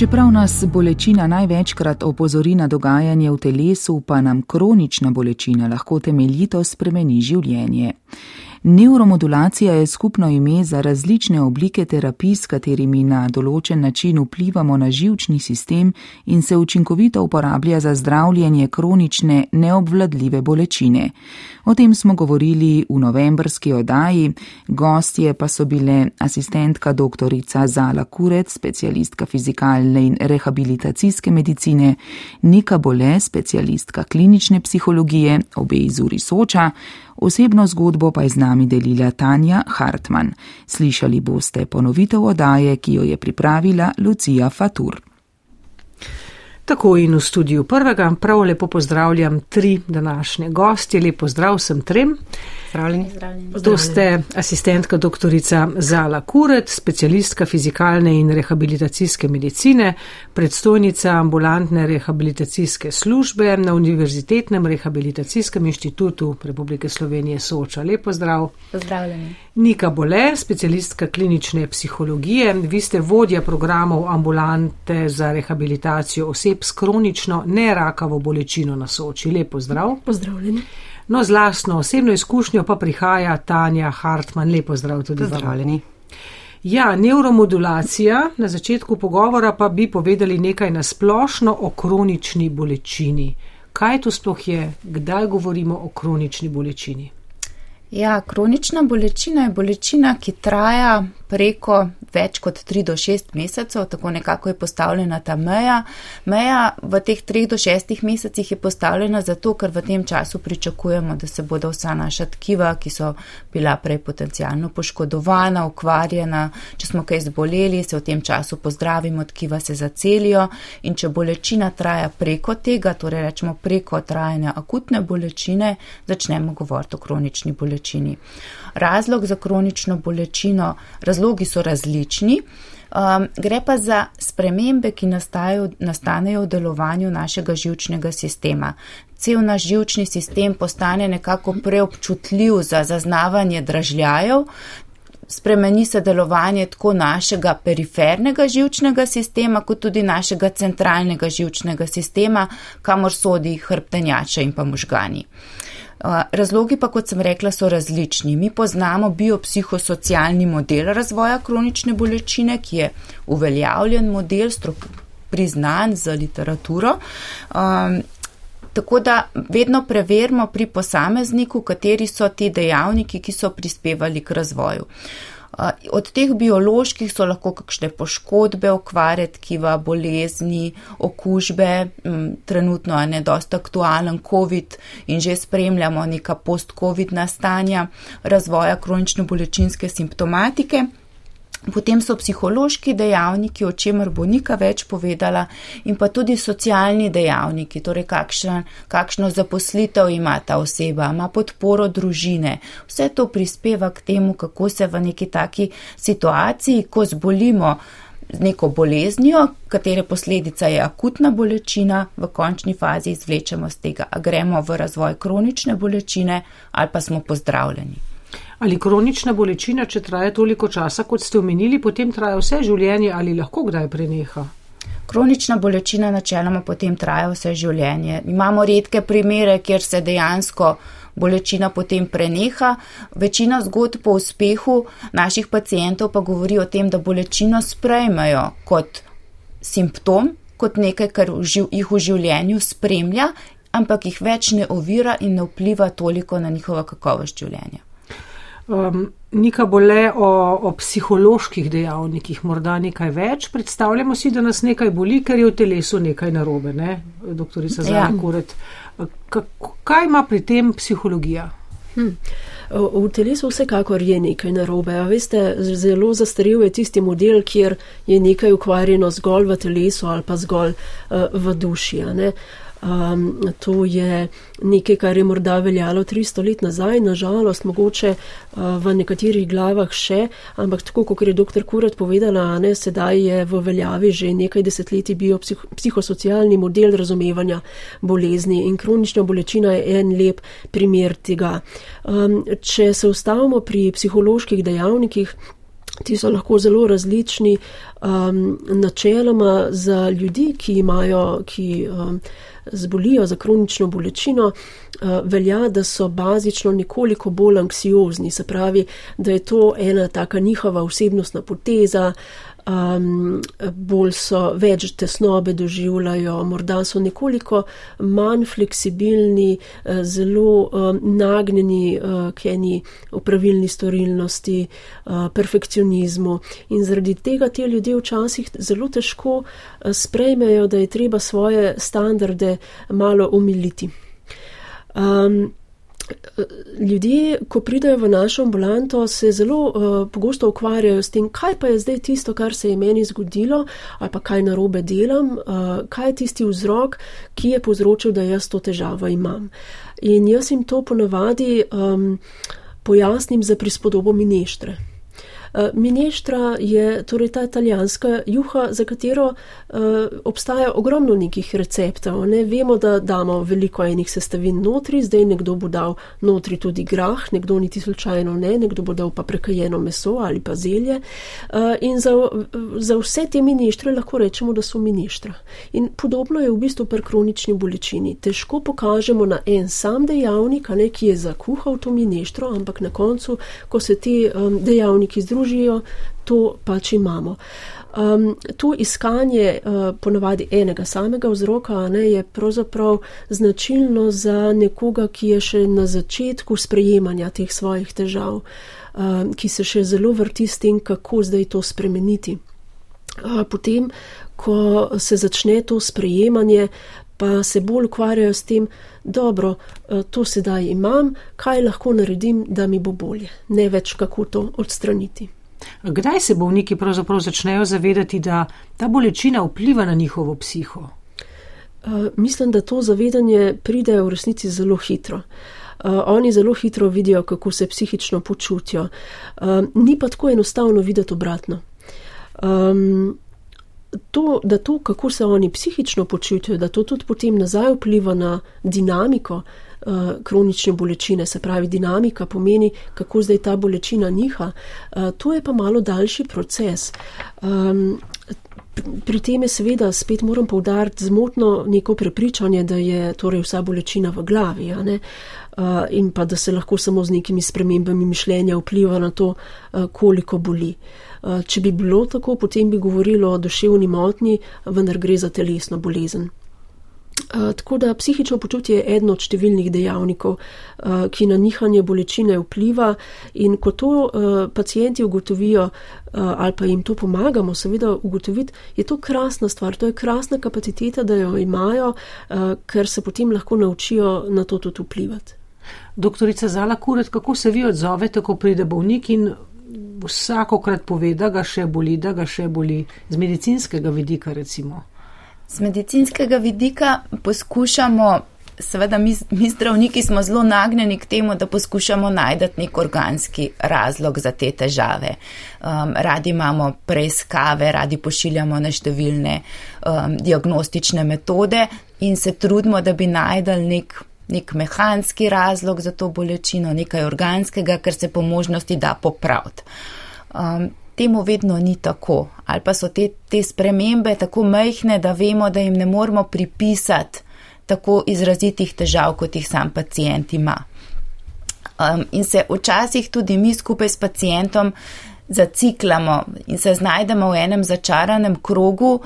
Čeprav nas bolečina največkrat opozori na dogajanje v telesu, pa nam kronična bolečina lahko temeljito spremeni življenje. Neuromodulacija je skupno ime za različne oblike terapij, s katerimi na določen način vplivamo na živčni sistem in se učinkovito uporablja za zdravljenje kronične neobvladljive bolečine. O tem smo govorili v novembrski oddaji, gostje pa so bile asistentka dr. Zala Kuret, specialistka fizikalne in rehabilitacijske medicine, Nika Bole, specialistka klinične psihologije, obe iz Uri Soča, Osebno zgodbo pa je z nami delila Tanja Hartmann. Slišali boste ponovitev odaje, ki jo je pripravila Lucija Fatur. Tako in v studiu prvega prav lepo pozdravljam tri današnje gostje. Lepo zdrav sem trem. To ste asistentka doktorica Zala Kuret, specialistka fizikalne in rehabilitacijske medicine, predstojnica ambulantne rehabilitacijske službe na Univerzitetnem rehabilitacijskem inštitutu Republike Slovenije Soča. Lepo zdrav. Pozdravljeni. Nika Bole, specialistka klinične psihologije. Vi ste vodja programov ambulante za rehabilitacijo oseb s kronično nerakavo bolečino na Soči. Lepo zdrav. Pozdravljeni. No, z lastno osebno izkušnjo pa prihaja Tanja Hartmann. Lepo zdrav tudi Pozdravljeni. Ja, neuromodulacija. Na začetku pogovora pa bi povedali nekaj nasplošno o kronični bolečini. Kaj to sploh je, kdaj govorimo o kronični bolečini? Ja, kronična bolečina je bolečina, ki traja preko več kot 3 do 6 mesecev, tako nekako je postavljena ta meja. Meja v teh 3 do 6 mesecih je postavljena zato, ker v tem času pričakujemo, da se bodo vsa naša tkiva, ki so bila prej potencijalno poškodovana, ukvarjena, če smo kaj zboleli, se v tem času pozdravimo, tkiva se zacelijo in če bolečina traja preko tega, torej rečemo preko trajanja akutne bolečine, začnemo govoriti o kronični bolečini. Razlog za kronično bolečino, razlogi so različni. Um, gre pa za spremembe, ki nastajajo, nastanejo v delovanju našega žilčnega sistema. Cel naš žilčni sistem postane nekako preobčutljiv za zaznavanje dražljajev, spremeni se delovanje tako našega perifernega žilčnega sistema, kot tudi našega centralnega žilčnega sistema, kamor sodi hrbtenjača in pa možgani. Razlogi pa, kot sem rekla, so različni. Mi poznamo biopsihosocialni model razvoja kronične bolečine, ki je uveljavljen model, strok priznan za literaturo. Um, tako da vedno preverimo pri posamezniku, kateri so ti dejavniki, ki so prispevali k razvoju. Od teh bioloških so lahko kakšne poškodbe, okvare tkiva, bolezni, okužbe, trenutno je nedost aktualen COVID in že spremljamo neka post-COVID nastanja razvoja kronično bolečinske simptomatike. Potem so psihološki dejavniki, o čemer bo Nika več povedala, in pa tudi socialni dejavniki, torej kakšen, kakšno zaposlitev ima ta oseba, ima podporo družine. Vse to prispeva k temu, kako se v neki taki situaciji, ko zbolimo z neko boleznijo, katere posledica je akutna bolečina, v končni fazi izvlečemo z tega, a gremo v razvoj kronične bolečine ali pa smo pozdravljeni. Ali kronična bolečina, če traja toliko časa, kot ste omenili, potem traja vse življenje ali lahko kdaj preneha? Kronična bolečina načeloma potem traja vse življenje. Imamo redke primere, kjer se dejansko bolečina potem preneha. Večina zgodb po uspehu naših pacijentov pa govori o tem, da bolečino sprejmejo kot simptom, kot nekaj, kar jih v življenju spremlja, ampak jih več ne ovira in ne vpliva toliko na njihovo kakovost življenja. Um, Nika bo le o, o psiholoških dejavnikih, morda nekaj več. Predstavljamo si, da nas nekaj boli, ker je v telesu nekaj narobe, ne? doktorica Zara ja. Kuret. Kaj ima pri tem psihologija? Hm. V telesu vsekakor je nekaj narobe. A veste, zelo zastarel je tisti model, kjer je nekaj ukvarjeno zgolj v telesu ali pa zgolj uh, v duši. Um, to je nekaj, kar je morda veljalo 300 let nazaj, nažalost, mogoče uh, v nekaterih glavah še, ampak tako, kot je dr. Kurat povedala, ne, sedaj je v veljavi že nekaj desetletij bio psihosocialni model razumevanja bolezni in kronična bolečina je en lep primer tega. Um, če se ustavimo pri psiholoških dejavnikih, Ti so lahko zelo različni. Um, načeloma za ljudi, ki imajo, ki um, zbolijo za kronično bolečino, uh, velja, da so bazično nekoliko bolj anksiozni. Se pravi, da je to ena taka njihova osebnostna poteza, um, bolj so več tesnobe doživljajo, morda so nekoliko manj fleksibilni, uh, zelo um, nagnjeni uh, k eni upravilni storilnosti, uh, perfekcionizmu in zaradi tega te ljudje včasih zelo težko sprejmejo, da je treba svoje standarde malo umiliti. Um, ljudje, ko pridejo v našo ambulanto, se zelo uh, pogosto ukvarjajo s tem, kaj pa je zdaj tisto, kar se je meni zgodilo, ali pa kaj narobe delam, uh, kaj je tisti vzrok, ki je povzročil, da jaz to težavo imam. In jaz jim to ponavadi um, pojasnim za prispodobo mineštre. Eh, mineštra je torej ta italijanska juha, za katero uh, obstaja ogromno nekih receptov. Ne? Vemo, da damo veliko enih sestavin notri, zdaj nekdo bo dal notri tudi grah, nekdo niti slučajno ne, nekdo bo dal pa prekajeno meso ali pa zelje. Uh, in za, za vse te mineštre lahko rečemo, da so mineštra. In podobno je v bistvu pri kronični bolečini. Težko pokažemo na en sam dejavnik, ne, ki je zakuhal to mineštro, ampak na koncu, ko se ti um, dejavniki združijo, to pač imamo. Um, tu iskanje uh, ponavadi enega samega vzroka ne, je pravzaprav značilno za nekoga, ki je še na začetku sprejemanja teh svojih težav, um, ki se še zelo vrti s tem, kako zdaj to spremeniti. Uh, potem, ko se začne to sprejemanje, pa se bolj ukvarjajo s tem, dobro, uh, to sedaj imam, kaj lahko naredim, da mi bo bolje, ne več kako to odstraniti. Kdaj se bolniki pravzaprav začnejo zavedati, da ta bolečina vpliva na njihovo psiho? Uh, mislim, da to zavedanje pride v resnici zelo hitro. Uh, oni zelo hitro vidijo, kako se psihično počutijo. Uh, ni pa tako enostavno videti obratno. Um, to, da to, kako se oni psihično počutijo, da to tudi potem nazaj vpliva na dinamiko uh, uh, kronične bolečine, se pravi, dinamika pomeni, kako zdaj ta bolečina niha. Uh, to je pa malo daljši proces. Um, Pri tem je seveda spet moram povdariti zmotno neko prepričanje, da je torej vsa bolečina v glavi uh, in pa da se lahko samo z nekimi spremembami mišljenja vpliva na to, koliko boli. Če bi bilo tako, potem bi govorilo o duševni motnji, vendar gre za telesno bolezen. Eh, tako da psihično počutje je eden od številnih dejavnikov, uh, ki na nihanje bolečine vpliva in ko to uh, pacijenti ugotovijo uh, ali pa jim to pomagamo, seveda ugotoviti, je to krasna stvar, to je krasna kapaciteta, da jo imajo, uh, ker se potem lahko naučijo na to tudi vplivati. Doktorica Zala Kuret, kako se vi odzovete, ko pride bolnik in vsakokrat pove, da ga še boli, da ga še boli z medicinskega vidika recimo? Z medicinskega vidika poskušamo, seveda mi, mi zdravniki smo zelo nagnjeni k temu, da poskušamo najti nek organski razlog za te težave. Um, radi imamo preiskave, radi pošiljamo na številne um, diagnostične metode in se trudimo, da bi najdel nek, nek mehanski razlog za to bolečino, nekaj organskega, kar se po možnosti da popraviti. Um, temu vedno ni tako, ali pa so te, te spremembe tako majhne, da vemo, da jim ne moramo pripisati tako izrazitih težav, kot jih sam pacijent ima. Um, in se včasih tudi mi skupaj s pacijentom zaciklamo in se znajdemo v enem začaranem krogu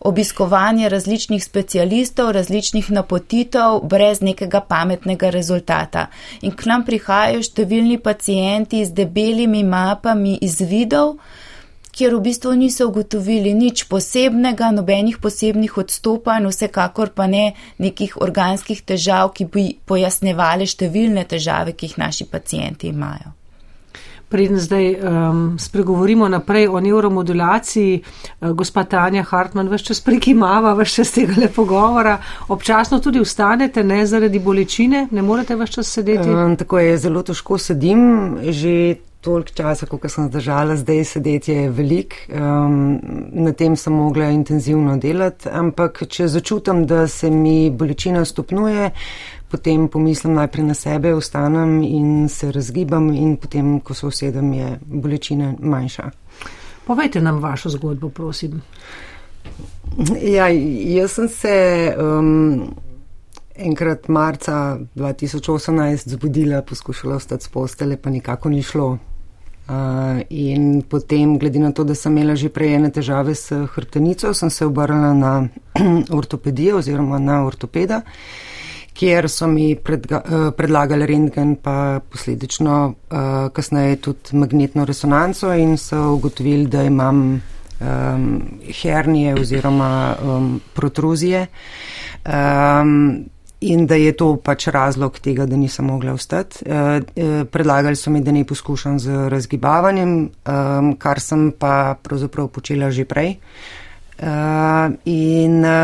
obiskovanja različnih specialistov, različnih napotitev, brez nekega pametnega rezultata. In k nam prihajajo številni pacijenti z debelimi mapami izvidov, kjer v bistvu niso ugotovili nič posebnega, nobenih posebnih odstopanj, vsekakor pa ne nekih organskih težav, ki bi pojasnevali številne težave, ki jih naši pacijenti imajo. Preden zdaj um, spregovorimo naprej o neuromodulaciji, uh, gospa Tanja Hartmann, vse čas prekimava, vse čas tega lepo govora, občasno tudi ustanete, ne zaradi bolečine, ne morete vse čas sedeti. Um, tako je, zelo težko sedim, že toliko časa, koliko sem zdržala, zdaj sedeti je velik, um, na tem sem mogla intenzivno delati, ampak če začutim, da se mi bolečina stopnjuje, potem pomislim najprej na sebe, vstanem in se razgibam in potem, ko se usedem, je bolečina manjša. Povejte nam vašo zgodbo, prosim. Ja, jaz sem se um, enkrat marca 2018 zbudila, poskušala ostati s postele, pa nikako ni šlo. Uh, in potem, glede na to, da sem imela že prej ene težave s hrbtenico, sem se obrnila na ortopedijo oziroma na ortopeda, kjer so mi predga, uh, predlagali rentgen, pa posledično uh, kasneje tudi magnetno resonanco in so ugotovili, da imam um, hernije oziroma um, protruzije. Um, In da je to pač razlog tega, da nisem mogla ostati. E, e, predlagali so mi, da ne poskušam z razgibavanjem, e, kar sem pa pravzaprav počela že prej. E, in e,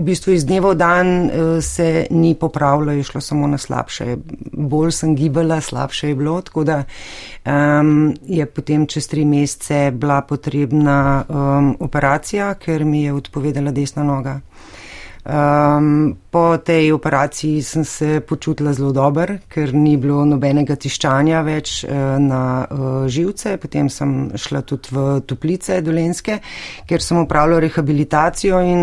v bistvu iz dneva v dan e, se ni popravilo, je šlo samo na slabše. Bolj sem gibala, slabše je bilo, tako da e, je potem čez tri mesece bila potrebna e, operacija, ker mi je odpovedala desna noga. Um, po tej operaciji sem se počutila zelo dobro, ker ni bilo nobenega tiščanja več uh, na uh, živce. Potem sem šla tudi v toplice dolenske, ker sem upravljala rehabilitacijo in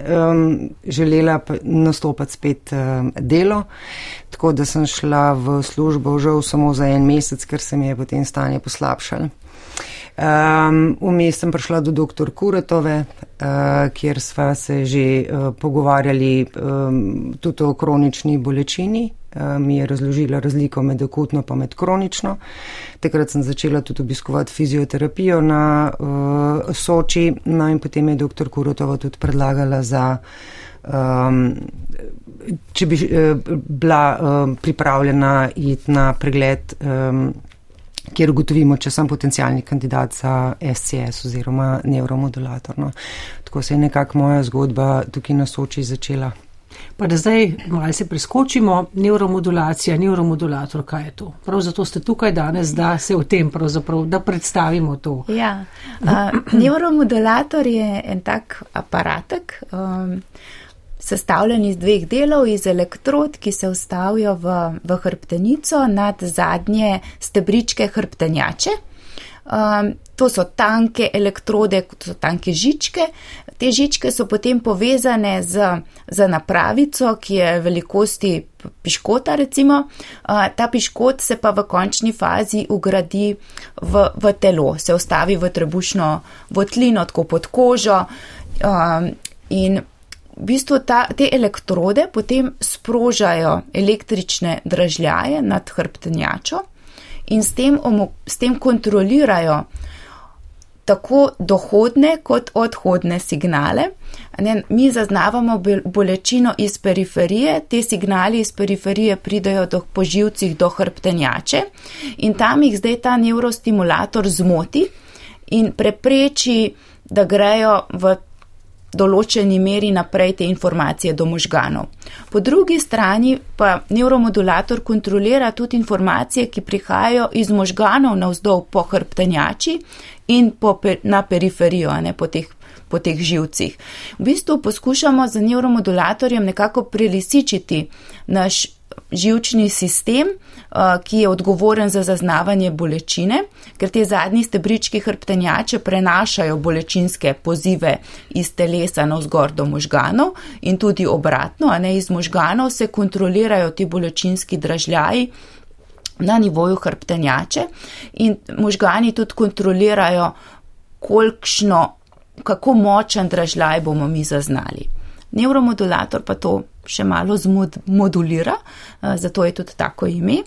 um, želela nastopati spet um, delo. Tako da sem šla v službo žal samo za en mesec, ker se mi je potem stanje poslabšalo. Um, vmes sem prišla do dr. Kuratove, uh, kjer sva se že uh, pogovarjali um, tudi o kronični bolečini. Mi je razložila razliko med akutno pa med kronično. Takrat sem začela tudi obiskovati fizioterapijo na uh, Soči, no in potem je dr. Kuratova tudi predlagala za. Um, če bi uh, bila uh, pripravljena iti na pregled um, kjer ugotovimo, če sem potencijalni kandidat za SCS oziroma neuromodulator. No. Tako se je nekako moja zgodba tukaj na Soči začela. Pa da zdaj malce preskočimo, neuromodulacija, neuromodulator, kaj je to? Prav zato ste tukaj danes, da se o tem pravzaprav, da predstavimo to. Ja, uh, neuromodulator je en tak aparatek. Um, sestavljen iz dveh delov, iz elektrod, ki se vstavijo v, v hrbtenico nad zadnje stebričke hrbtenjače. Um, to so tanke elektrode, to so tanke žičke. Te žičke so potem povezane z, z napravico, ki je velikosti piškota, recimo. Uh, ta piškot se pa v končni fazi ugradi v, v telo, se vstavi v trebušno votlino, tako pod kožo. Um, in v bistvu ta, te elektrode potem sprožajo električne dražljaje nad hrbtenjačo in s tem, s tem kontrolirajo tako dohodne kot odhodne signale. Ne, mi zaznavamo bolečino iz periferije, te signali iz periferije pridajo do poživcih do hrbtenjače in tam jih zdaj ta neurostimulator zmoti in prepreči, da grejo v določeni meri naprej te informacije do možganov. Po drugi strani pa neuromodulator kontrolira tudi informacije, ki prihajajo iz možganov navzdol po hrbtenjači in po, na periferijo, ne po teh, po teh živcih. V bistvu poskušamo z neuromodulatorjem nekako prelisičiti naš živčni sistem, uh, ki je odgovoren za zaznavanje bolečine, ker te zadnji stebrički hrbtenjače prenašajo bolečinske pozive iz telesa na vzgor do možganov in tudi obratno, a ne iz možganov se kontrolirajo ti bolečinski dražljaji na nivoju hrbtenjače in možgani tudi kontrolirajo, kolikšno, kako močen dražljaj bomo mi zaznali. Neuromodulator pa to še malo zmodulira, eh, zato je tudi tako ime.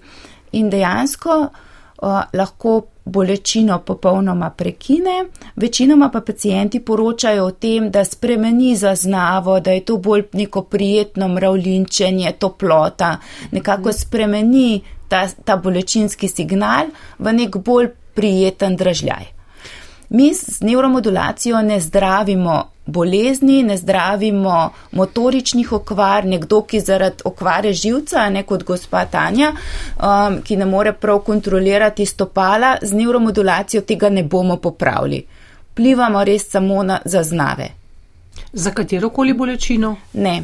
In dejansko uh, lahko bolečino popolnoma prekine, večinoma pa pacijenti poročajo o tem, da spremeni zaznavo, da je to bolj neko prijetno mravlinčenje, toplota, nekako spremeni ta, ta bolečinski signal v nek bolj prijeten dražljaj. Mi z neuromodulacijo ne zdravimo bolezni, ne zdravimo motoričnih okvar, nekdo, ki zaradi okvare živca, ne kot gospa Tanja, um, ki ne more prav kontrolirati stopala, z neuromodulacijo tega ne bomo popravili. Plivamo res samo na zaznave. Za katero koli bolečino? Ne.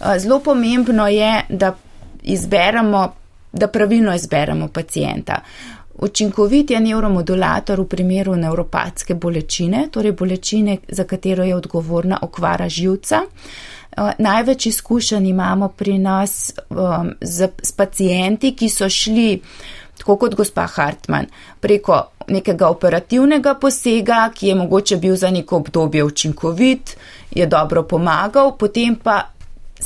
Uh, zelo pomembno je, da izberemo, da pravilno izberemo pacijenta. Učinkovit je neuromodulator v primeru neuropatske bolečine, torej bolečine, za katero je odgovorna okvara živca. Uh, največ izkušenj imamo pri nas um, z, z pacijenti, ki so šli, tako kot gospa Hartmann, preko nekega operativnega posega, ki je mogoče bil za neko obdobje učinkovit, je dobro pomagal, potem pa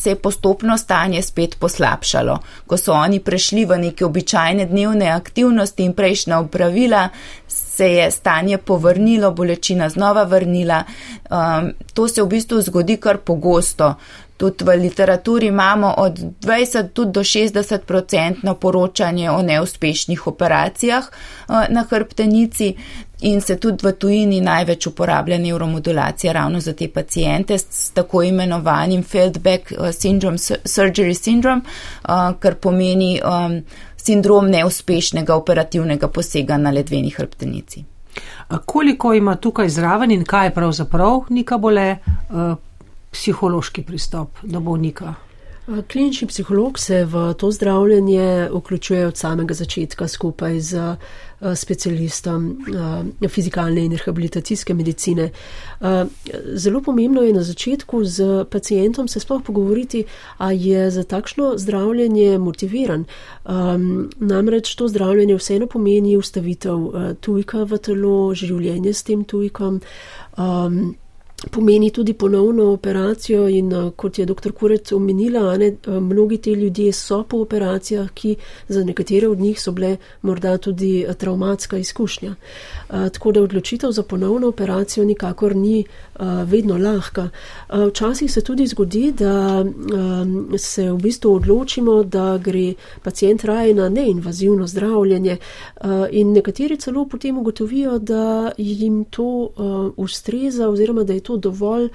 se je postopno stanje spet poslabšalo. Ko so oni prešli v neke običajne dnevne aktivnosti in prejšnja upravila, se je stanje povrnilo, bolečina znova vrnila. Um, to se v bistvu zgodi kar pogosto. Tudi v literaturi imamo od 20 tudi do 60 procentno poročanje o neuspešnih operacijah uh, na hrbtenici in se tudi v tujini največ uporablja neuromodulacija ravno za te pacijente s tako imenovanim feedback uh, syndrome, surgery syndrome, uh, kar pomeni sindrom neuspešnega operativnega posega na ledveni hrbtenici. Koliko ima tukaj zraven in kaj je pravzaprav nika bole psihološki pristop do bolnika? Klinični psiholog se v to zdravljenje vključuje od samega začetka skupaj z specialistom fizikalne in rehabilitacijske medicine. Zelo pomembno je na začetku z pacijentom se sploh pogovoriti, a je za takšno zdravljenje motiviran. Namreč to zdravljenje vseeno pomeni ustavitev tujka v telo, življenje s tem tujkom pomeni tudi ponovno operacijo in eh, kot je dr. Kurec omenila, ne, eh, mnogi te ljudje so po operacijah, ki za nekatere od njih so bile morda tudi eh, traumatska izkušnja. Tako da odločitev za ponovno operacijo nikakor ni vedno lahka. Včasih se tudi zgodi, da se v bistvu odločimo, da gre pacijent raje na neinvazivno zdravljenje in nekateri celo potem ugotovijo, da jim to ustreza oziroma da je to to dovolj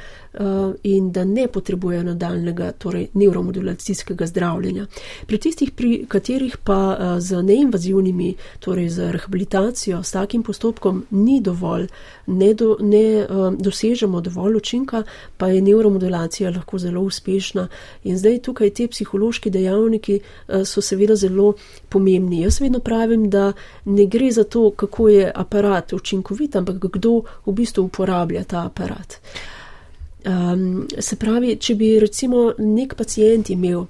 in da ne potrebujejo nadaljnega, torej neuromodulacijskega zdravljenja. Pri tistih, pri katerih pa uh, z neinvazivnimi, torej z rehabilitacijo, s takim postopkom ni dovolj, ne, do, ne uh, dosežemo dovolj učinka, pa je neuromodulacija lahko zelo uspešna. In zdaj tukaj te psihološki dejavniki so seveda zelo pomembni. Jaz vedno pravim, da ne gre za to, kako je aparat učinkovit, ampak kdo v bistvu uporablja ta aparat. Um, se pravi, če bi recimo nek pacijent imel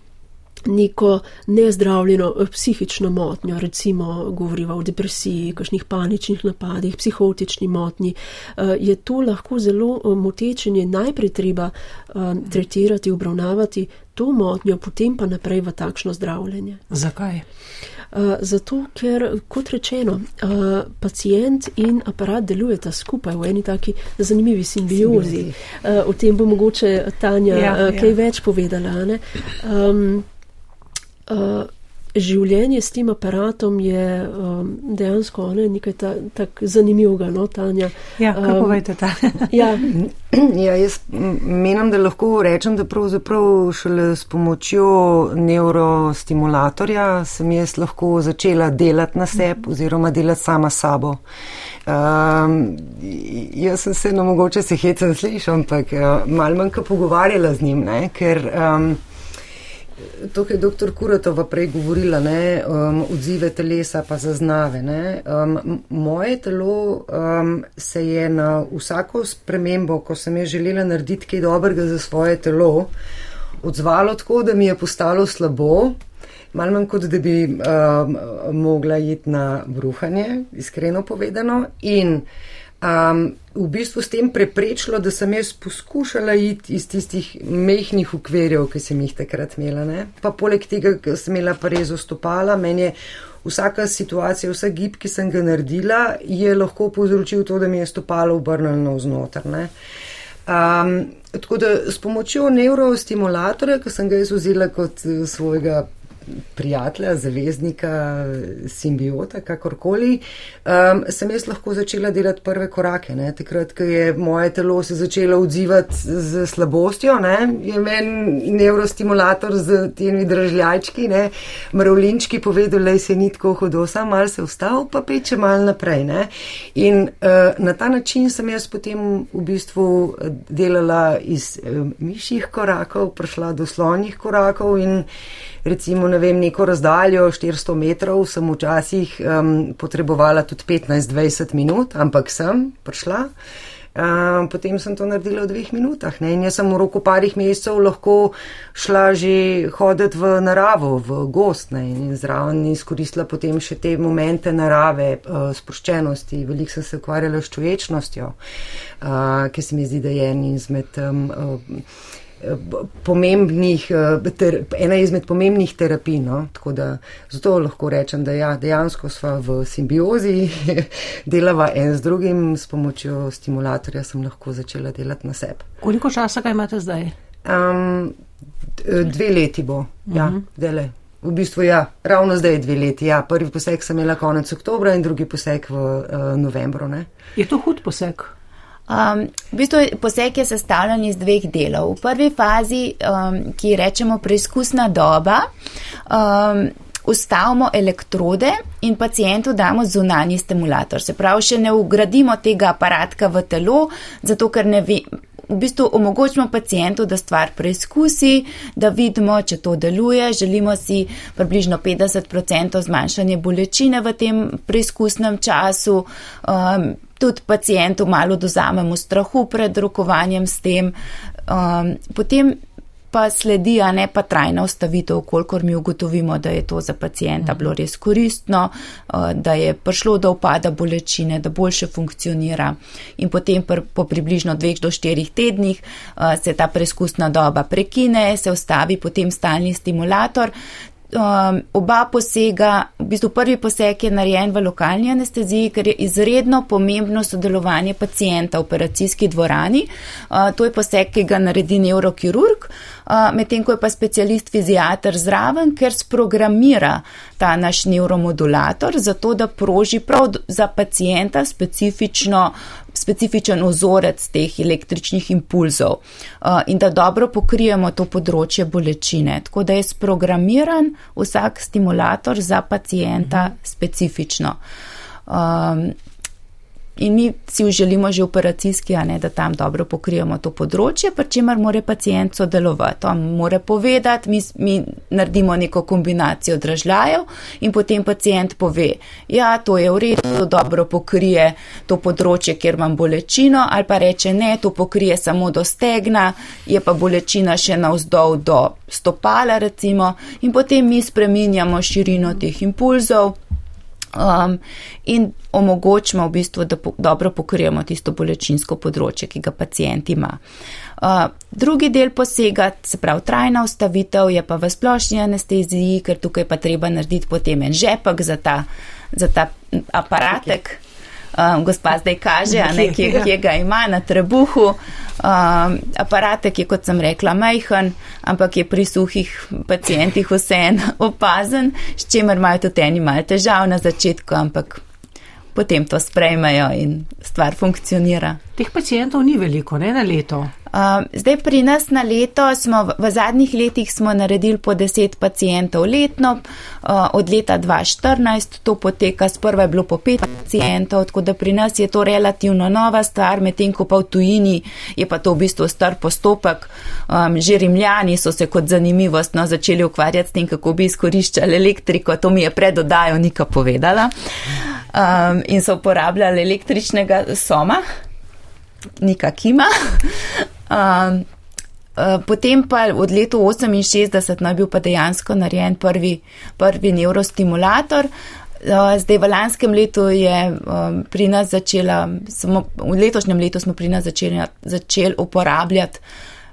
neko nezdravljeno eh, psihično motnjo, recimo govoriva o depresiji, kakšnih paničnih napadih, psihotični motnji, uh, je to lahko zelo eh, motečenje. Najprej treba tretirati, obravnavati to motnjo, potem pa naprej v takšno zdravljenje. Zakaj? Uh, zato, ker, kot rečeno, uh, pacijent in aparat delujeta skupaj v eni taki zanimivi simbiozi. Uh, o tem bo mogoče Tanja ja, uh, kaj ja. več povedala. Um, uh, življenje s tem aparatom je um, dejansko ne, nekaj tako tak zanimivega, no, Tanja. Ja, kako um, veste, ta? ja. ja, jaz menim, da lahko rečem, da pravzaprav šele s pomočjo neurostimulatorja sem jaz lahko začela delati na sebi oziroma delati sama sabo. Um, jaz sem se, no mogoče se hecam slišal, ampak uh, malo manj pogovarjala z njim, ne, ker um, To, kar je dr. Kuratova prej govorila, ne, um, odzive telesa pa zaznave. Um, moje telo um, se je na vsako spremembo, ko sem je želela narediti kaj dobrega za svoje telo, odzvalo tako, da mi je postalo slabo, malo manj kot da bi um, mogla iti na bruhanje, iskreno povedano. In, um, v bistvu s tem preprečilo, da sem jaz poskušala iti iz tistih mehkih ukvirjev, ki sem jih takrat imela. Ne? Pa poleg tega, ker sem imela pa res ostopala, meni je vsaka situacija, vsak gib, ki sem ga naredila, je lahko povzročil to, da mi je stopalo obrnjeno vznoter. Um, tako da s pomočjo neurostimulatorja, ki sem ga jaz vzela kot eh, svojega prijatelja, zaveznika, simbiota, kakorkoli, um, sem jaz lahko začela delati prve korake. Ne? Takrat, ko je moje telo se začelo odzivati z slabostjo, ne? je meni neurostimulator z temi držljajčki, mravlinčki povedal, da se ni tako hudo, sam mal se vstal, pa peče mal naprej. Ne? In uh, na ta način sem jaz potem v bistvu delala iz uh, mišjih korakov, prišla do slonjih korakov in recimo ne vem, neko razdaljo 400 metrov, sem včasih um, potrebovala tudi 15-20 minut, ampak sem prišla. Um, potem sem to naredila v dveh minutah. Ne? In jaz sem v roku parih mesecev lahko šla že hoditi v naravo, v gost ne? in zraven izkoristila potem še te momente narave, uh, sproščenosti. Veliko sem se ukvarjala s človečnostjo, uh, ki se mi zdi, da je en izmed. Um, uh, pomembnih, eh, ter, ena izmed pomembnih terapij. No? Da, zato lahko rečem, da ja, dejansko smo v simbiozi, delava en z drugim, s pomočjo stimulatorja sem lahko začela delati na sebi. Koliko časa ga imate zdaj? Um, dve leti bo, uh -huh. ja, mhm. dele. V bistvu, ja, ravno zdaj je dve leti. Ja. Prvi poseg sem imela konec oktobra in drugi poseg v uh, novembru. Ne. Je to hud poseg? Um, v bistvu poseg je sestavljen iz dveh delov. V prvi fazi, um, ki rečemo preizkusna doba, um, ustavimo elektrode in pacijentu damo zunanji stimulator. Se pravi, še ne ugradimo tega aparatka v telo, zato ker ne vi. V bistvu omogočimo pacijentu, da stvar preizkusi, da vidimo, če to deluje. Želimo si približno 50% zmanjšanje bolečine v tem preizkusnem času. Um, tudi pacijentu malo dozamemo strahu pred rokovanjem s tem. Um, potem pa sledi, a ne pa trajna ustavitev, kolikor mi ugotovimo, da je to za pacijenta bilo res koristno, uh, da je prišlo do upada bolečine, da boljše funkcionira. In potem pr, po približno dveh do štirih tednih uh, se ta preizkusna doba prekine, se ustavi potem stalni stimulator um, oba posega, v bistvu prvi poseg je narejen v lokalni anesteziji, ker je izredno pomembno sodelovanje pacijenta v operacijski dvorani. Uh, to je poseg, ki ga naredi neurokirurg, uh, medtem ko je pa specialist fizijater zraven, ker sprogramira ta naš neuromodulator, zato da proži prav za pacijenta specifično specifičen ozorec teh električnih impulzov uh, in da dobro pokrijemo to področje bolečine. Tako da je sprogramiran vsak stimulator za pacijenta mhm. specifično. Um, In mi si želimo že operacijski, a ne da tam dobro pokrijemo to področje, pri čemer mora pacijent sodelovati. On mora povedati, mi, mi naredimo neko kombinacijo dražljajev in potem pacijent pove, ja, to je v redu, to dobro pokrije to področje, kjer imam bolečino, ali pa reče ne, to pokrije samo do stegna, je pa bolečina še navzdol do stopala recimo in potem mi spreminjamo širino teh impulzov um, in omogočimo v bistvu, da po, dobro pokrijemo tisto bolečinsko področje, ki ga pacijent ima. Uh, drugi del posega, se pravi trajna ustavitev, je pa v splošni anesteziji, ker tukaj pa treba narediti potem en žepek za ta, za ta aparatek. Um, gospa zdaj kaže, a ne, kje, kje ga ima na trebuhu. Um, aparatek je, kot sem rekla, majhen, ampak je pri suhih pacijentih vseen opazen, s čimer imajo tudi eni malo težav na začetku, ampak potem to sprejmejo in stvar funkcionira. Teh pacijentov ni veliko, ne na leto. Um, zdaj pri nas na leto smo v zadnjih letih smo naredili po 10 pacijentov letno, uh, od leta 2014 to poteka, sprva je bilo po 5 pacijentov, tako da pri nas je to relativno nova stvar, medtem ko pa v tujini je pa to v bistvu star postopek. Um, že rimljani so se kot zanimivost no, začeli ukvarjati s tem, kako bi izkoriščali elektriko, to mi je predodajo Nika povedala. Um, in so uporabljali električnega soma, Nika Kima. Um, uh, potem pa od leta 68 naj bil pa dejansko narejen prvi, prvi neurostimulator. Uh, zdaj v lanskem letu je um, pri nas začela, smo, v letošnjem letu smo pri nas začeli, začeli uporabljati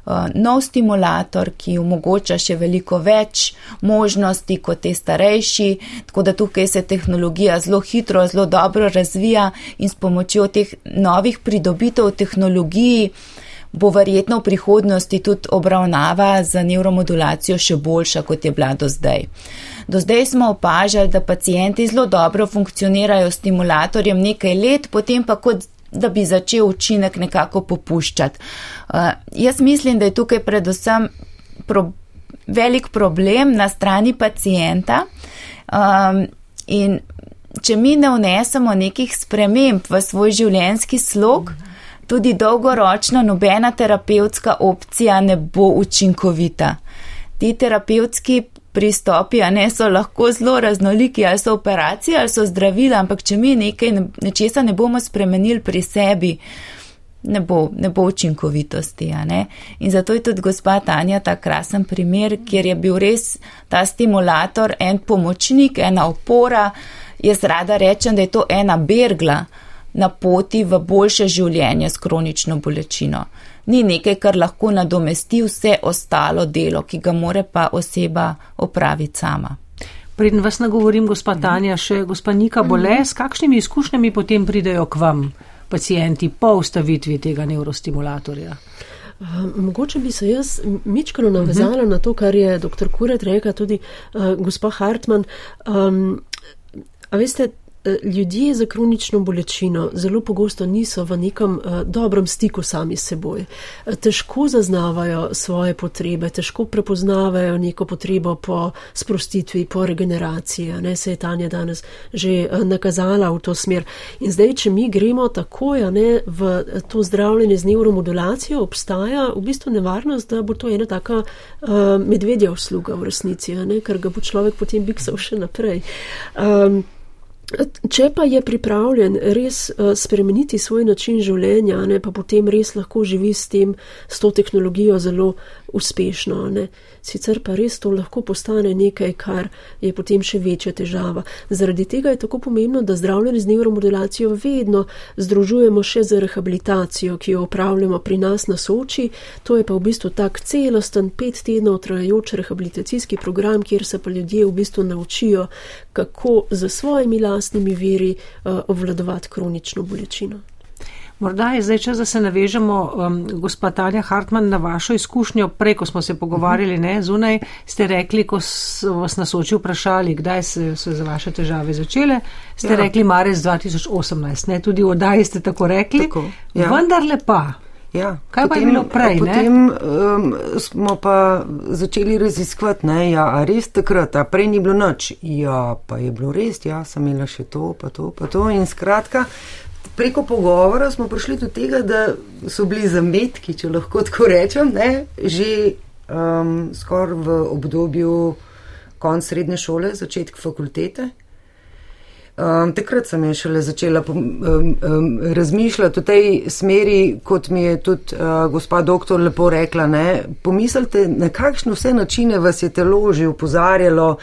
uh, nov stimulator, ki omogoča še veliko več možnosti kot te starejši, tako da tukaj se tehnologija zelo hitro, zelo dobro razvija in s pomočjo teh novih pridobitev tehnologiji uh, bo verjetno v prihodnosti tudi obravnava za neuromodulacijo še boljša, kot je bila do zdaj. Do zdaj smo opažali, da pacijenti zelo dobro funkcionirajo s stimulatorjem nekaj let, potem pa kot da bi začel učinek nekako popuščati. Uh, jaz mislim, da je tukaj predvsem pro, velik problem na strani pacijenta um, in če mi ne vnesemo nekih sprememb v svoj življenjski slog, -hmm tudi dolgoročno nobena terapevtska opcija ne bo učinkovita. Ti terapevtski pristopi, a ne so lahko zelo raznoliki, ali so operacije, ali so zdravila, ampak če mi nekaj nečesa ne bomo spremenili pri sebi, ne bo, ne bo učinkovitosti. In zato je tudi gospa Tanja ta krasen primer, kjer je bil res ta stimulator, en pomočnik, ena opora. Jaz rada rečem, da je to ena bergla na poti v boljše življenje s kronično bolečino. Ni nekaj, kar lahko nadomesti vse ostalo delo, ki ga more pa oseba opraviti sama. Preden vas nagovorim, gospa Tanja, še gospa Nika Bole, s kakšnimi izkušnjami potem pridejo k vam pacijenti po ustavitvi tega neurostimulatorja? Mogoče bi se jaz mičkano navezala uh mhm. -huh. na to, kar je dr. Kuret rekel, tudi uh, gospa Hartmann. Um, a veste, Eh, ljudje z kronično bolečino zelo pogosto niso v nekem uh, dobrem stiku sami s seboj. Težko zaznavajo svoje potrebe, težko prepoznavajo neko potrebo po sprostitvi, po regeneraciji. Ne, se je Tanja danes že uh, nakazala v to smer. In zdaj, če mi gremo takoj ne, v to zdravljenje z neuromodulacijo, obstaja v bistvu nevarnost, da bo to ena taka uh, medvedja usluga v resnici, ne, ker ga bo človek potem biksal še naprej. Um, Če pa je pripravljen res uh, spremeniti svoj način življenja, ne, pa potem res lahko živi s tem, s to tehnologijo zelo uspešno. Ne. Sicer pa res to lahko postane nekaj, kar je potem še večja težava. Zaradi tega je tako pomembno, da zdravljenje z neuromodulacijo vedno združujemo še z rehabilitacijo, ki jo upravljamo pri nas na Soči. To je pa v bistvu tak celosten pet tednov trajajoč rehabilitacijski program, kjer se pa ljudje v bistvu naučijo, kako za svojimi lastnimi veri uh, obvladovati kronično bolečino. Morda je zdaj čas, da se navežemo, um, gospod Tanja Hartmann, na vašo izkušnjo. Prej, ko smo se pogovarjali ne, zunaj, ste rekli, ko so vas na soči vprašali, kdaj se so za vaše težave začele, ste ja. rekli marec 2018. Ne, tudi v oddaji ste tako rekli. Tako, ja. Vendar lepa. Ja, Kaj potem, pa je bilo prej? Potem um, smo pa začeli raziskovati, ne, ja, a res takrat, a prej ni bilo noč. Ja, pa je bilo res, ja, sem imela še to, pa to, pa to. In skratka, preko pogovora smo prišli do tega, da so bili zametki, če lahko tako rečem, ne, že um, skoraj v obdobju konc srednje šole, začetek fakultete. Um, takrat sem šele začela um, um, razmišljati v tej smeri, kot mi je tudi uh, gospa doktor lepo rekla. Ne? Pomislite, na kakšne vse načine vas je telo že upozarjalo,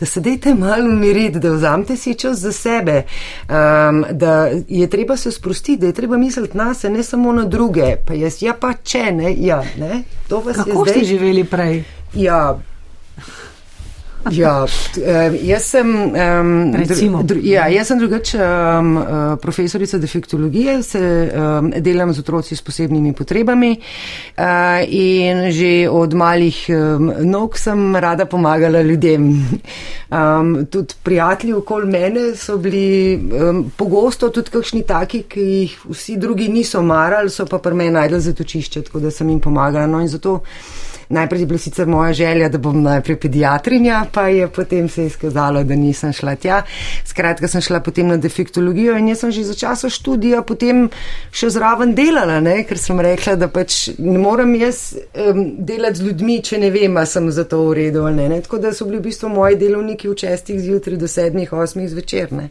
da se dejte malo umiriti, da vzamete si čas za sebe, um, da je treba se sprostiti, da je treba misliti na se, ne samo na druge. Pa jaz, ja, pa če ne, ja, ne. To vas Kako je zdaj. Kako ste živeli prej? Ja. Ja, jaz sem, um, dru, ja, jaz sem drugače um, profesorica defektologije, se um, delam z otroci s posebnimi potrebami uh, in že od malih um, nog sem rada pomagala ljudem. Um, tudi prijatelji okoli mene so bili um, pogosto tudi kakšni taki, ki jih vsi drugi niso marali, so pa pri meni najdel zatočišče, tako da sem jim pomagala. No, Najprej je bila sicer moja želja, da bom najprej pediatrinja, pa je potem se izkazalo, da nisem šla tja. Skratka, sem šla potem na defektologijo in jaz sem že za časa študija potem še zraven delala, ne? ker sem rekla, da pač ne morem jaz um, delati z ljudmi, če ne vem, ali sem za to v redu ali ne. ne? Tako da so bili v bistvu moji delovniki v čestih zjutraj do sedmih, osmih zvečer. Ne?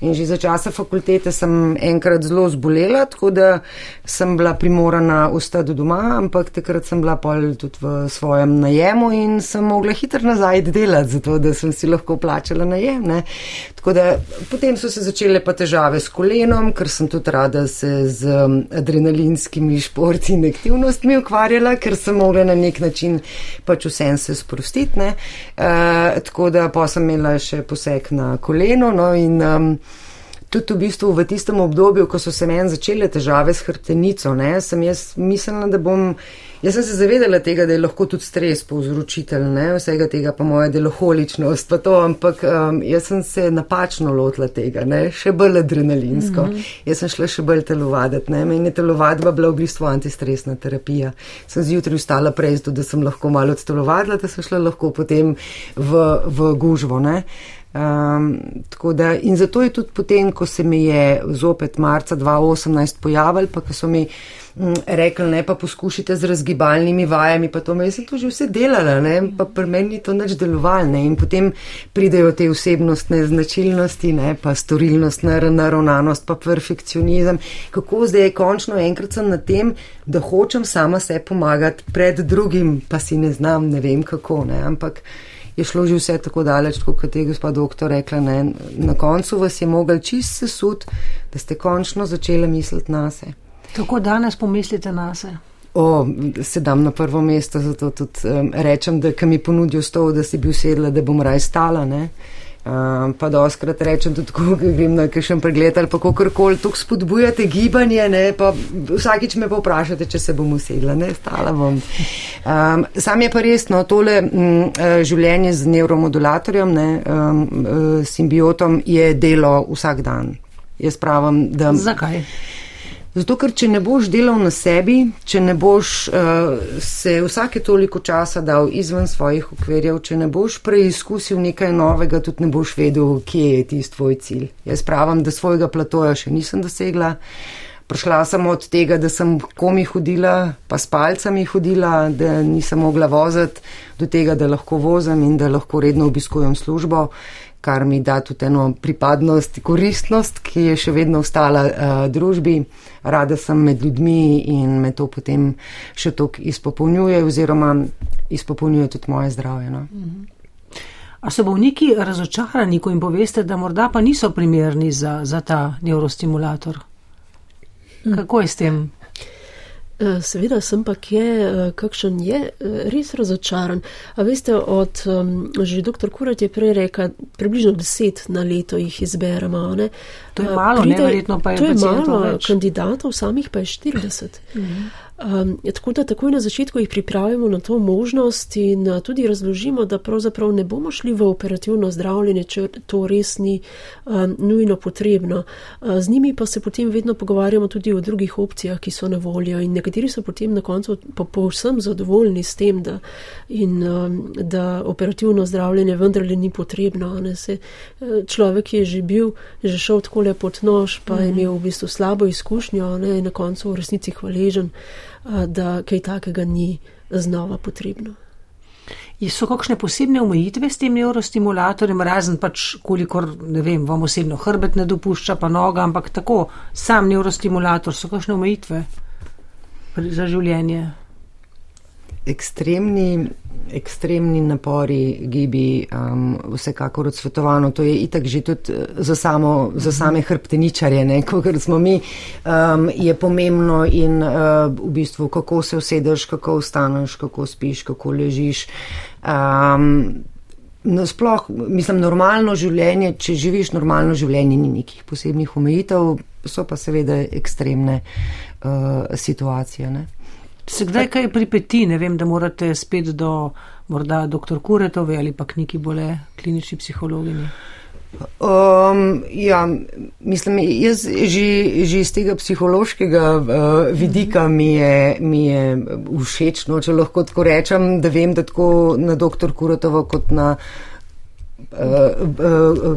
In že za časa fakultete sem enkrat zelo zbolela, tako da sem bila primorana ostati doma, ampak takrat sem bila pol tudi v svojem najemu in sem mogla hitro nazaj delati, zato da sem si lahko plačala najem. Ne. Tako da potem so se začele pa težave s kolenom, ker sem tudi rada se z um, adrenalinskimi športi in aktivnostmi ukvarjala, ker sem mogla na nek način pač vsem se sprostiti. Uh, tako da pa sem imela še poseg na koleno. No, in, um, tudi v bistvu v tistem obdobju, ko so se meni začele težave s hrbtenico, ne, sem jaz mislila, da bom. Jaz sem se zavedala tega, da je lahko tudi stres povzročitelj ne, vsega tega, pa moja deloholičnost, pa to, ampak um, jaz sem se napačno lotila tega, ne, še bolj adrenalinsko. Mm -hmm. Jaz sem šla še bolj telovaditi, ne, meni je telovadba bila v bistvu antistresna terapija. Sem zjutraj vstala prej, zato da sem lahko malo odtelovadila, da sem šla lahko potem v, v gužvo, ne. Um, da, in zato je tudi potem, ko se mi je zopet marca 2018 pojavil, pa ko so mi Mm, rekli, ne pa poskušajte z razgibalnimi vajami, pa to me je to že vse delala, ne, pa pri meni to neč delovalne in potem pridejo te osebnostne značilnosti, ne, pa storilnostna naravnanost, pa perfekcionizem. Kako zdaj končno enkrat sem na tem, da hočem sama se pomagati pred drugim, pa si ne znam, ne vem kako, ne, ampak. Je šlo že vse tako daleč, kot je gospod doktor rekla, ne, na koncu vas je mogel čist sesud, da ste končno začeli misliti na sebe. Kako danes pomislite na se? O, sedam na prvo mesto, zato tudi um, rečem, da kam mi ponudijo stol, da si bi usedla, da bom raj stala. Um, pa doskrat rečem tudi, ko grem na kakšen pregled ali pa kakorkoli, tukaj spodbujate gibanje, ne, pa vsakič me pa vprašate, če se bom usedla, ne, stala bom. Um, sam je pa resno, tole m, uh, življenje z neuromodulatorjem, ne, um, simbiotom je delo vsak dan. Jaz pravim, da. Zakaj? Zato, ker če ne boš delal na sebi, če ne boš uh, se vsake toliko časa dal izven svojih okvirjev, če ne boš preizkusil nekaj novega, tudi ne boš vedel, kje je tisti tvoj cilj. Jaz pravim, da svojega platoja še nisem dosegla. Prišla sem od tega, da sem komi hodila, pa s palcami hodila, da nisem mogla voziti, do tega, da lahko vozim in da lahko redno obiskujem službo kar mi da tudi eno pripadnost, koristnost, ki je še vedno ostala uh, družbi. Rada sem med ljudmi in me to potem še toliko izpopolnjuje oziroma izpopolnjuje tudi moje zdravje. No. A so bolniki razočarani, ko jim poveste, da morda pa niso primerni za, za ta neurostimulator? Kako je s tem? Eh, seveda sem pa kje, eh, kakšen je eh, res razočaran. A veste, od, že dr. Kurat je prej rekel, približno deset na leto jih izberemo. Ne? To je malo, Pride, neverjetno pa je. To je malo, več. kandidatov samih pa je 40. Mhm. Um, tako da takoj na začetku jih pripravimo na to možnost in uh, tudi razložimo, da pravzaprav ne bomo šli v operativno zdravljenje, če to res ni um, nujno potrebno. Uh, z njimi pa se potem vedno pogovarjamo tudi o drugih opcijah, ki so na voljo in nekateri so potem na koncu pa povsem zadovoljni s tem, da, in, um, da operativno zdravljenje vendarle ni potrebno. Se, uh, človek je že bil, že šel takole pod nož, pa mm -hmm. je imel v bistvu slabo izkušnjo ne, in na koncu v resnici hvaležen da kaj takega ni znova potrebno. So kakšne posebne omejitve s tem neurostimulatorjem, razen pač, kolikor, ne vem, vam osebno hrbet ne dopušča, pa noga, ampak tako, sam neurostimulator, so kakšne omejitve za življenje? Ekstremni ekstremni napori, gibi, um, vsekakor odsvetovano. To je itak že tudi eh, za, samo, za same hrbteničarje, kot smo mi, um, je pomembno in uh, v bistvu, kako se usedeš, kako vstaneš, kako spiš, kako ležiš. Um, Sploh, mislim, normalno življenje, če živiš normalno življenje, ni nekih posebnih omejitev, so pa seveda ekstremne uh, situacije. Ne? Se kdaj kaj pripeti, ne vem, da morate spet do morda dr. Kuretove ali pa knjigi bole klinični psihologinji? Um, ja, mislim, jaz že, že iz tega psihološkega uh, vidika mi je, mi je všečno, če lahko tako rečem, da vem, da tako na dr. Kuretovo kot na uh,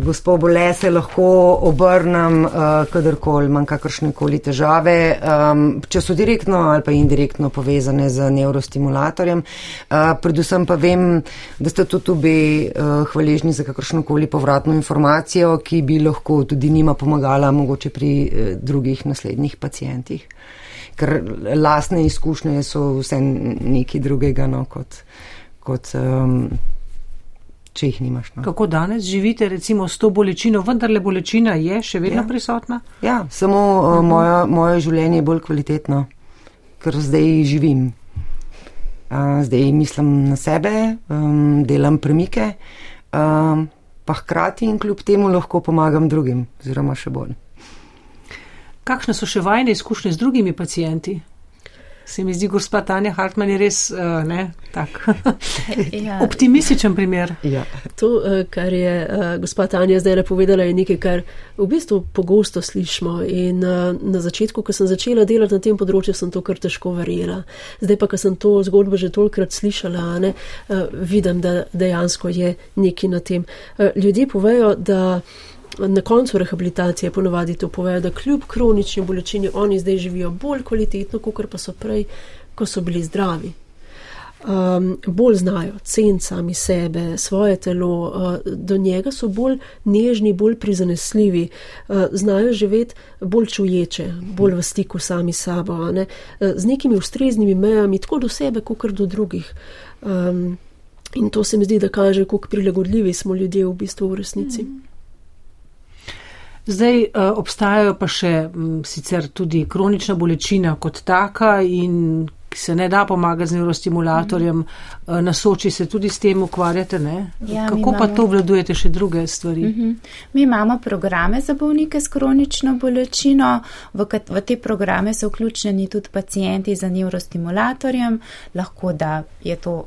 gospod Bole se lahko obrnem, uh, kadarkoli imam kakršne koli težave, če so direktno ali pa indirektno povezane z neurostimulatorjem. Predvsem pa vem, da ste tudi obe hvaležni za kakršno koli povratno informacijo, ki bi lahko tudi njima pomagala mogoče pri drugih naslednjih pacijentih. Ker lastne izkušnje so vse nekaj drugega no, kot. kot um, če jih nimaš. No. Kako danes živite, recimo, s to bolečino, vendar le bolečina je še vedno ja. prisotna? Ja, samo uh -huh. moja, moje življenje je bolj kvalitetno, ker zdaj živim. Uh, zdaj mislim na sebe, um, delam premike, um, pa hkrati in kljub temu lahko pomagam drugim, oziroma še bolj. Kakšne so še vajne izkušnje z drugimi pacijenti? Se mi zdi, gospod Tanja Hartmann je res uh, ne, tak ja. optimističen primer. Ja. To, uh, kar je uh, gospod Tanja zdaj napovedala, je nekaj, kar v bistvu pogosto slišimo. In uh, na začetku, ko sem začela delati na tem področju, sem to kar težko verjela. Zdaj pa, ko sem to zgodbo že tolkrat slišala, ne, uh, vidim, da dejansko je nekaj na tem. Uh, ljudje povejo, da na koncu rehabilitacije ponovadi to povejo, da kljub kronični bolečini oni zdaj živijo bolj kvalitetno, kot pa so prej, ko so bili zdravi. Um, bolj znajo ceniti sami sebe, svoje telo, uh, do njega so bolj nežni, bolj prizanesljivi, uh, znajo živeti bolj čuječe, bolj v stiku sami sabo, ne? uh, z nekimi ustreznimi mejami, tako do sebe, kot do drugih. Um, in to se mi zdi, da kaže, kako prilagodljivi smo ljudje v bistvu v resnici. Mm. Zdaj uh, obstajajo pa še m, sicer tudi kronična bolečina kot taka in se ne da pomagati z neurostimulatorjem, mm -hmm. uh, na soči se tudi s tem ukvarjate, ja, Kako pa imamo... to vladujete še druge stvari? Mm -hmm. Mi imamo programe za bolnike s kronično bolečino, v, v te programe so vključeni tudi pacijenti za neurostimulatorjem, lahko da je to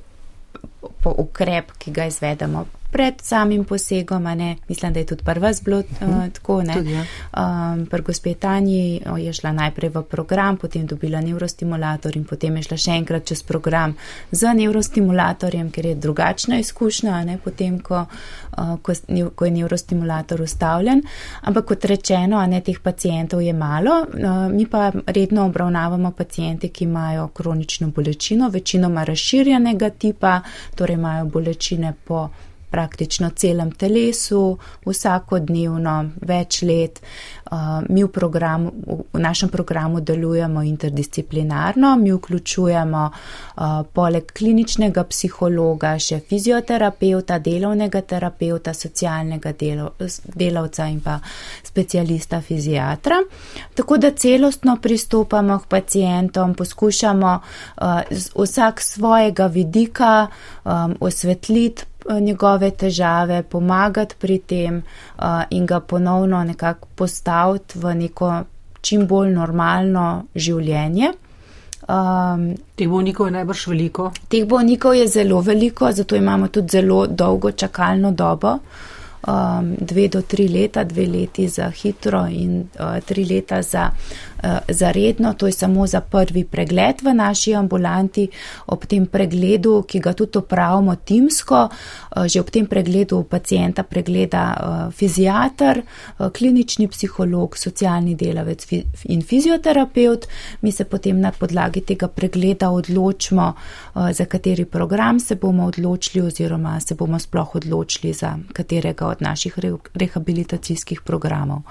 ukrep, ki ga izvedemo pred samim posegom, ne, mislim, da je tudi prva zblo uh, tako, ne. Tudi, ja. um, Pri gospetanji je šla najprej v program, potem dobila neurostimulator in potem je šla še enkrat čez program z neurostimulatorjem, ker je drugačna izkušnja, ne, potem, ko, uh, ko, ko je neurostimulator ustavljen. Ampak kot rečeno, ne, teh pacijentov je malo, uh, mi pa redno obravnavamo pacijente, ki imajo kronično bolečino, večinoma razširjenega tipa, torej imajo bolečine po praktično celem telesu, vsakodnevno, več let. Uh, mi v, programu, v našem programu delujemo interdisciplinarno, mi vključujemo uh, poleg kliničnega psihologa še fizioterapeuta, delovnega terapeuta, socialnega delo, delavca in pa specialista fiziatra. Tako da celostno pristopamo k pacijentom, poskušamo uh, vsak svojega vidika um, osvetliti njegove težave, pomagati pri tem uh, in ga ponovno nekako postaviti v neko čim bolj normalno življenje. Um, teh bolnikov je najbrž veliko. Teh bolnikov je zelo veliko, zato imamo tudi zelo dolgo čakalno dobo. Um, dve do tri leta, dve leti za hitro in uh, tri leta za Eh, za redno, to je samo za prvi pregled v naši ambulanti. Ob tem pregledu, ki ga tudi opravimo timsko, eh, že ob tem pregledu pacijenta pregleda eh, fizijater, klinični psiholog, socialni delavec in fizioterapeut. Mi se potem na podlagi tega pregleda odločimo, za kateri program se bomo odločili oziroma se bomo sploh odločili za katerega od naših rehabilitacijskih programov.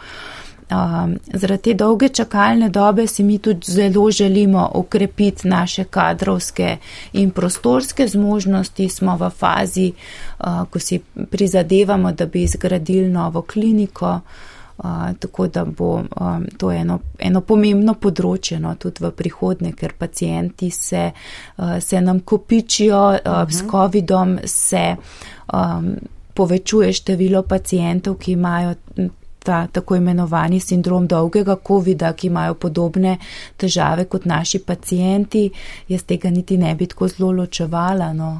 Um, zaradi te dolge čakalne dobe si mi tudi zelo želimo okrepiti naše kadrovske in prostorske zmožnosti. Smo v fazi, uh, ko si prizadevamo, da bi zgradili novo kliniko, uh, tako da bo um, to eno, eno pomembno področje no, tudi v prihodnje, ker pacijenti se, uh, se nam kopičijo uh, uh -huh. s. COVID-om, se um, povečuje število pacijentov, ki imajo ta tako imenovani sindrom dolgega COVID-a, ki imajo podobne težave kot naši pacijenti, jaz tega niti ne bi tako zelo ločevala, no,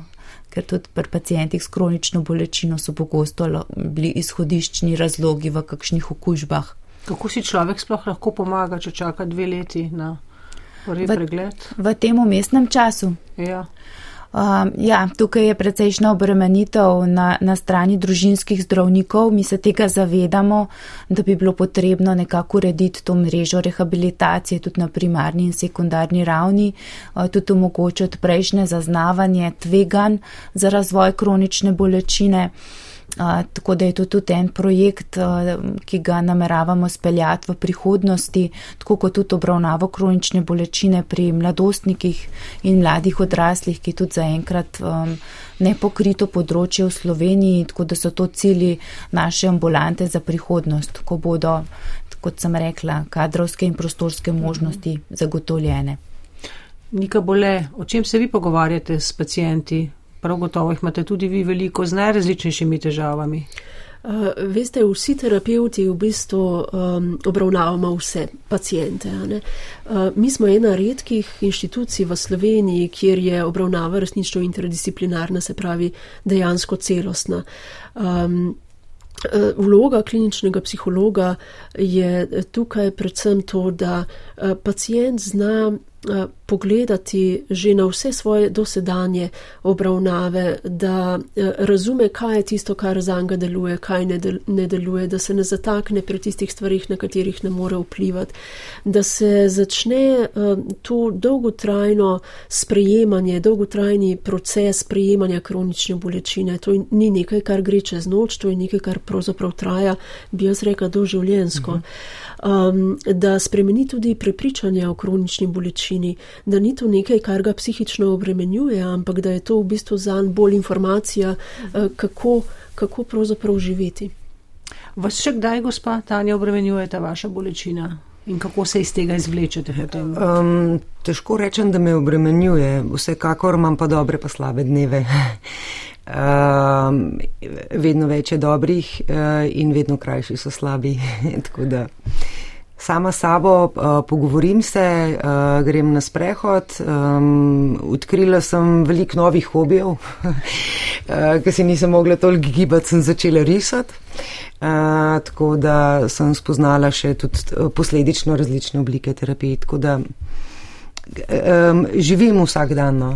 ker tudi pri pacijentih s kronično bolečino so pogosto bili izhodiščni razlogi v kakšnih okužbah. Kako si človek sploh lahko pomaga, če čaka dve leti na prvi v, pregled? V tem umestnem času. Ja. Um, ja, tukaj je precejšna obremenitev na, na strani družinskih zdravnikov. Mi se tega zavedamo, da bi bilo potrebno nekako urediti to mrežo rehabilitacije tudi na primarni in sekundarni ravni, uh, tudi omogočiti prejšnje zaznavanje tvegan za razvoj kronične bolečine. Uh, tako da je to tudi en projekt, ki ga nameravamo speljati v prihodnosti, tako kot tudi obravnavo kronične bolečine pri mladostnikih in mladih odraslih, ki tudi zaenkrat um, ne pokrito področje v Sloveniji, tako da so to cili naše ambulante za prihodnost, ko bodo, kot sem rekla, kadrovske in prostorske možnosti zagotovljene. Nika bole, o čem se vi pogovarjate s pacijenti? Prav gotovo jih imate tudi vi veliko z najrazličnejšimi težavami. Uh, veste, vsi terapeuti v bistvu um, obravnavamo vse pacijente. Uh, mi smo ena redkih inštitucij v Sloveniji, kjer je obravnava resnično interdisciplinarna, se pravi dejansko celostna. Um, Vloga kliničnega psihologa je tukaj predvsem to, da pacijent zna Eh, pogledati že na vse svoje dosedanje obravnave, da eh, razume, kaj je tisto, kar za njega deluje, kaj ne, del, ne deluje, da se ne zatakne pri tistih stvarih, na katerih ne more vplivati, da se začne eh, to dolgotrajno sprejemanje, dolgotrajni proces sprejemanja kronične bolečine. To ni nekaj, kar gre čez noč, to je nekaj, kar pravzaprav traja, bi jaz rekla, doživljensko. Mhm um, da spremeni tudi prepričanje o kronični bolečini, da ni to nekaj, kar ga psihično obremenjuje, ampak da je to v bistvu za njega bolj informacija, uh, kako, kako pravzaprav živeti. Vas še kdaj, gospa Tanja, obremenjuje ta vaša bolečina? In kako se iz tega izvlečete? Um, težko rečem, da me obremenjuje, vsekakor imam pa dobre, pa slabe dneve. Um, vedno več je dobrih uh, in vedno krajši so slabi. Tako da sama sabo uh, pogovorim se, uh, grem na sprehod, odkrila sem veliko novih hobijev, uh, ker si nisem mogla toliko gibati, sem začela risati. Tako da sem spoznala še tudi posledično različne oblike terapije. Tako da živim vsak dan, no.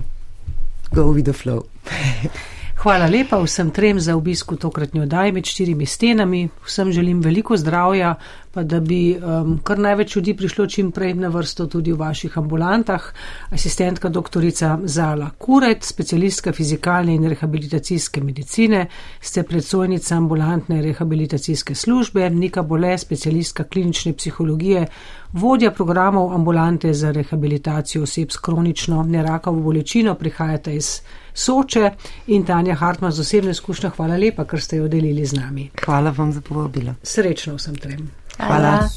go with the flow. Hvala lepa vsem trem za obisk v tokratni oddaji med štirimi stenami. Vsem želim veliko zdravja, pa da bi um, kar največ ljudi prišlo čim prej na vrsto tudi v vaših ambulantah. Asistentka doktorica Zala Kuret, specialistka fizikalne in rehabilitacijske medicine, ste predsojnica ambulantne rehabilitacijske službe, Nika Bole, specialistka klinične psihologije, vodja programov ambulante za rehabilitacijo oseb s kronično nerakavo bolečino, prihajate iz Soče in Tanja Hartmann z osebne izkušnje. Hvala lepa, ker ste jo delili z nami. Hvala vam za povabilo. Srečno vsem trem. Hvala. Hvala.